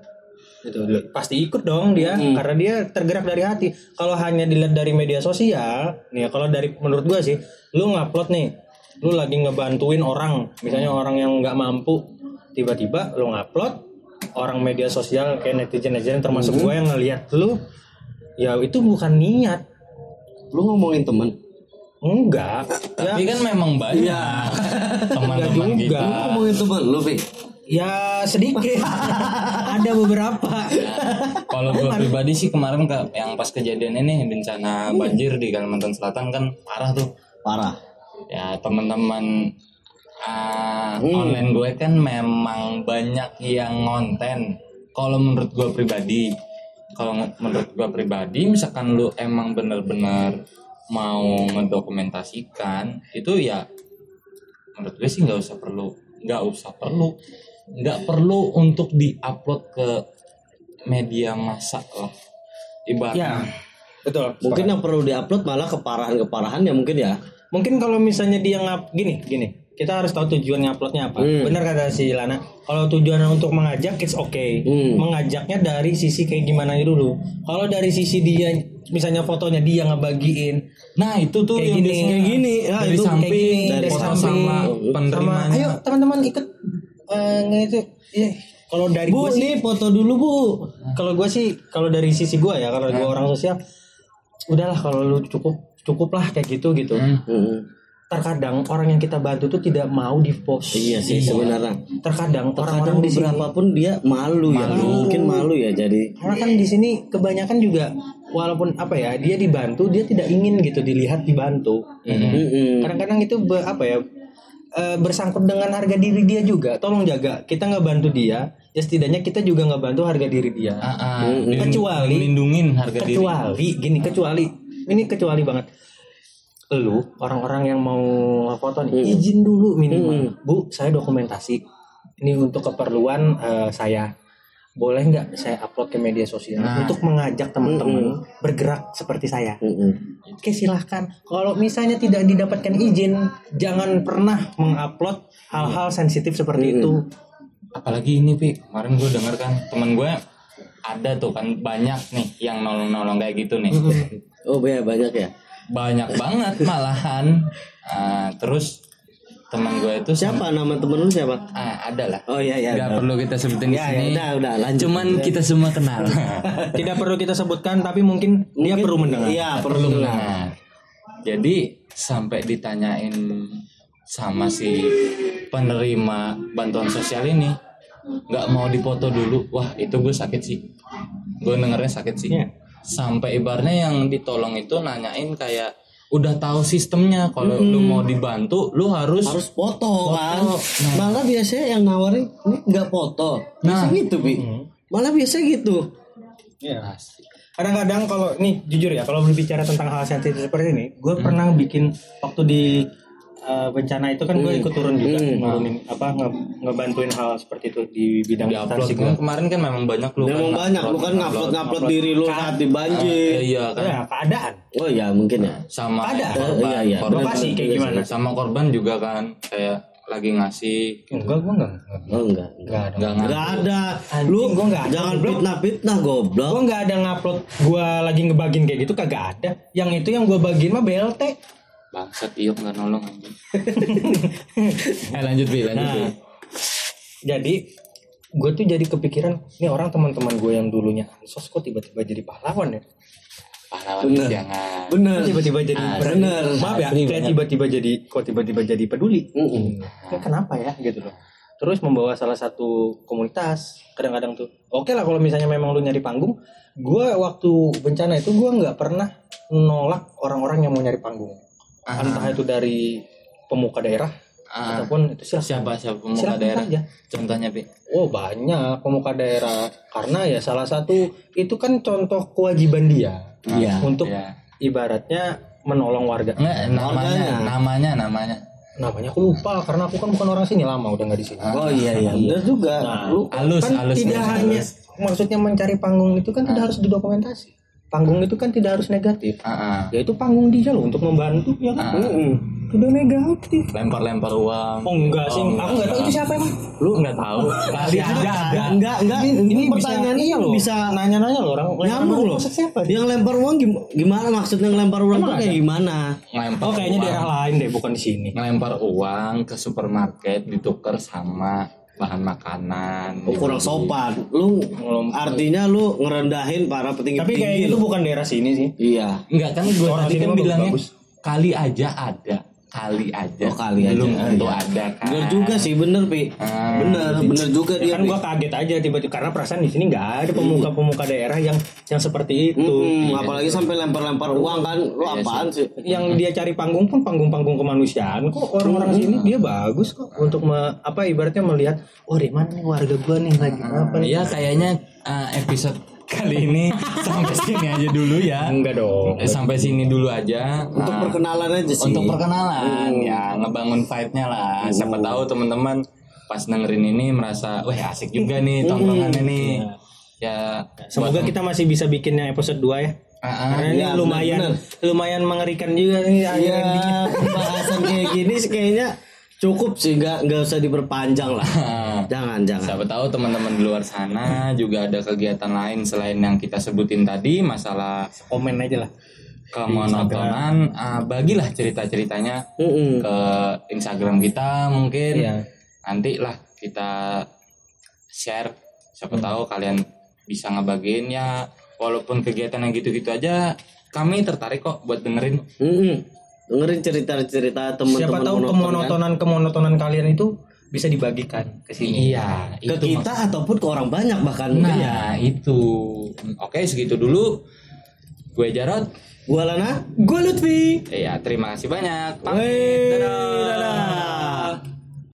Gitu. Pasti ikut dong dia karena dia tergerak dari hati. Kalau hanya dilihat dari media sosial, nih ya, kalau dari menurut gua sih, lu ngupload nih, lu lagi ngebantuin orang, misalnya orang yang nggak mampu, tiba-tiba lu ngupload orang media sosial kayak netizen netizen termasuk gua yang ngelihat lu, ya itu bukan niat, Lu ngomongin temen. enggak. Ya, tapi kan memang banyak teman-teman Enggak gitu juga. Lu ngomongin temen lu, Pi. ya sedikit. Ada beberapa. Kalau gue pribadi sih kemarin ke, yang pas kejadian ini bencana banjir di Kalimantan Selatan kan parah tuh. Parah. Ya teman-teman ah, Hmm. online gue kan memang banyak yang ngonten. Kalau menurut gue pribadi, kalau menurut gue pribadi, misalkan lu emang bener-bener mau mendokumentasikan itu ya menurut gue sih nggak usah perlu nggak usah perlu nggak perlu untuk diupload ke media massa lah ibaratnya Ya, betul. Mungkin yang perlu diupload malah keparahan-keparahan ya mungkin ya. Mungkin kalau misalnya dia ngap gini, gini. Kita harus tahu tujuan nguploadnya apa. Hmm. Benar kata si Lana. Kalau tujuannya untuk mengajak, it's okay. Hmm. Mengajaknya dari sisi kayak gimana dulu. Kalau dari sisi dia, misalnya fotonya dia ngebagiin, Nah itu tuh Kayak yang gini, kayak gini. Ya, dari itu kayak samping, gini, dari dari foto samping. sama penerimanya. ayo teman-teman ikut eh itu. Iya. Kalau dari Bu, gue sih, nih foto dulu, Bu. kalau gue sih, kalau dari sisi gue ya, kalau gue orang sosial, udahlah kalau lu cukup cukup lah kayak gitu gitu. Hmm. Hmm. Terkadang orang yang kita bantu tuh tidak mau di post. Iya sih sebenarnya. Terkadang Kadang orang-orang di sini berapapun dia malu, ya. Mungkin malu ya jadi. karena kan di sini kebanyakan juga walaupun apa ya dia dibantu dia tidak ingin gitu dilihat dibantu Mm-mm. kadang-kadang itu be- apa ya eh, bersangkut dengan harga diri dia juga tolong jaga kita nggak bantu dia ya setidaknya kita juga nggak bantu harga diri dia Ah, ah, Hmm. dilin- Kecuali- melindungin harga diri kecuali gini kecuali ini kecuali banget. Lu orang-orang yang mau foto nih izin dulu minimal. Bu saya dokumentasi. Ini untuk keperluan eh, saya. Boleh nggak saya upload ke media sosial Nah. untuk mengajak teman-teman bergerak seperti saya? Oke silahkan. Kalau misalnya tidak didapatkan izin jangan pernah mengupload hal-hal sensitif seperti itu. Apalagi ini pi. Kemarin gue denger kan temen gue ada tuh kan banyak nih yang nolong-nolong kayak gitu nih Oh ya banyak ya. banyak banget malahan Ah, terus teman gue itu Siapa nama temen lu siapa? ah, ada lah Oh iya iya. udah. perlu kita sebutin di Ya, ya, sini udah udah lanjut. cuman kita semua kenal tidak perlu kita sebutkan tapi mungkin, dia perlu mendengar Iya perlu mendengar. Nah, jadi sampai ditanyain sama si penerima bantuan sosial ini nggak mau dipoto dulu wah itu gue sakit sih gue dengernya sakit sih Iya. sampai ibarnya yang ditolong itu nanyain kayak udah tahu sistemnya kalau lu mau dibantu lu harus Harus foto kan. Malah biasanya yang nawarin ini nggak foto. Nah. gitu bi. Malah biasa gitu. Iya. Kadang-kadang kalau nih jujur ya, kalau berbicara tentang hal sensitif seperti ini, gue pernah bikin waktu di eh, bencana itu kan gue ikut turun juga, nurunin apa nge- ngebantuin hal seperti itu di bidang di upload kan kemarin kan memang banyak lu Memang kan banyak lu kan ngupload ngupload diri lu saat di banjir. Eh, iya kan Ya keadaan. Oh ya mungkin ya. sama Ada. korban, Iya, iya. korban Lokasi kayak gimana? sama korban juga kan kayak lagi ngasih enggak gua enggak Oh enggak. enggak ada nggak ngasih Enggak ada. Anjing, Lu gua nggak ada, jangan goblok. fitnah-fitnah goblok. gua nggak ada ngupload gua lagi ngebagiin kayak gitu kagak ada yang itu yang gua bagiin mah BLT bangsat iyo nggak nolong anjing. Eh lanjut bi lanjut bi. Nah, jadi gue tuh jadi kepikiran ini orang teman-teman gue yang dulunya ansos kok tiba-tiba jadi pahlawan ya? Pahlawan Bener. jangan. Bener. Tiba-tiba jadi Ah, bener. maaf ya Asli kayak tiba-tiba jadi kok tiba-tiba jadi peduli? Mm-mm. Ya, kenapa ya gitu loh. Terus membawa salah satu komunitas kadang-kadang tuh. Oke lah kalau misalnya memang lu nyari panggung gue waktu bencana itu gue nggak pernah nolak orang-orang yang mau nyari panggung Ah. entah itu dari pemuka daerah Ah, ataupun itu siapa siapa siapa pemuka Silakan daerah aja. contohnya bi Oh banyak pemuka daerah karena ya salah satu itu kan contoh kewajiban dia Iya. untuk ya. ibaratnya menolong warga. Enggak, namanya Warganya. namanya namanya Namanya aku lupa karena aku kan bukan orang sini lama udah nggak di sini. Oh iya iya. Bener juga. Nah, Lu halus kan halus tidak halus. hanya maksudnya mencari panggung itu kan tidak harus didokumentasi. Panggung itu kan tidak harus negatif. Ah, ah. Yaitu panggung dia loh untuk membantu ya kan. Ah. Mm-mm. Tidak negatif. lempar-lempar uang Oh enggak sih, Oh, aku nggak tahu itu siapa emang. lu nggak tahu kali aja ada Enggak, enggak. Ini, pertanyaan iya loh. bisa nanya-nanya loh orang. nyambung loh. Maksud siapa? dia? Yang lempar uang gim- gimana maksudnya ngelempar uang tuh kayak ada? gimana? ngelempar Oh kayaknya uang. daerah lain deh, bukan di sini. ngelempar uang ke supermarket ditukar sama bahan makanan Oh, kurang dibeli. sopan. Lu artinya lu ngerendahin para petinggi Tapi kayak gitu bukan daerah sini sih. Iya. enggak kan gue tadi kan bilangnya bagus. kali aja ada kali aja Oh, kali aja. belum tentu Iya. ada kan Bener juga sih, bener Pi. Ah, Bener, bener juga Ya dia. kan gua kaget aja tiba-tiba karena perasaan di sini nggak ada pemuka-pemuka daerah yang yang seperti itu. Mm-mm, apalagi sampai lempar-lempar uang kan. Lu apaan sih? Yang dia cari panggung pun panggung-panggung kemanusiaan kok orang-orang sini dia bagus kok untuk me- apa ibaratnya melihat oh di mana nih warga gua nih lagi apa nih. Iya kayaknya uh, episode kali ini sampai sini aja dulu ya. Enggak dong. Eh, Sampai sini dulu aja. Untuk Nah, perkenalan aja sih. untuk perkenalan ya ngebangun vibe-nya lah. Siapa tahu teman-teman pas dengerin ini merasa, wah asik juga nih tongkrongannya nih. Ya Semoga kita masih bisa bikin yang episode 2 ya. Ah. Karena ini Iya, lumayan benar-benar. lumayan mengerikan juga nih Iya, akhirnya. bahasan kayak gini kayaknya cukup sih, nggak nggak usah diperpanjang lah. Jangan, jangan. Siapa tahu teman-teman di luar sana juga ada kegiatan lain selain yang kita sebutin tadi masalah Komen aja lah. kemonotonan. Ah, bagilah cerita-ceritanya Mm-mm. ke Instagram kita mungkin. Iya. Nanti lah kita share. Siapa tahu kalian bisa ngebagiin ya. Walaupun kegiatan yang gitu-gitu aja, kami tertarik kok buat dengerin. Mm-mm. Dengerin cerita-cerita teman-teman Siapa tahu monoton kan. kemonotonan kemonotonan kalian itu bisa dibagikan ke sini. Iya, ke itu kita ataupun ke orang banyak bahkan Nah, ya. itu. Oke, segitu dulu. Gue Jarot. Gua Lana. Gue Lutfi. Iya, terima kasih banyak. Pamit. Dadah. dadah.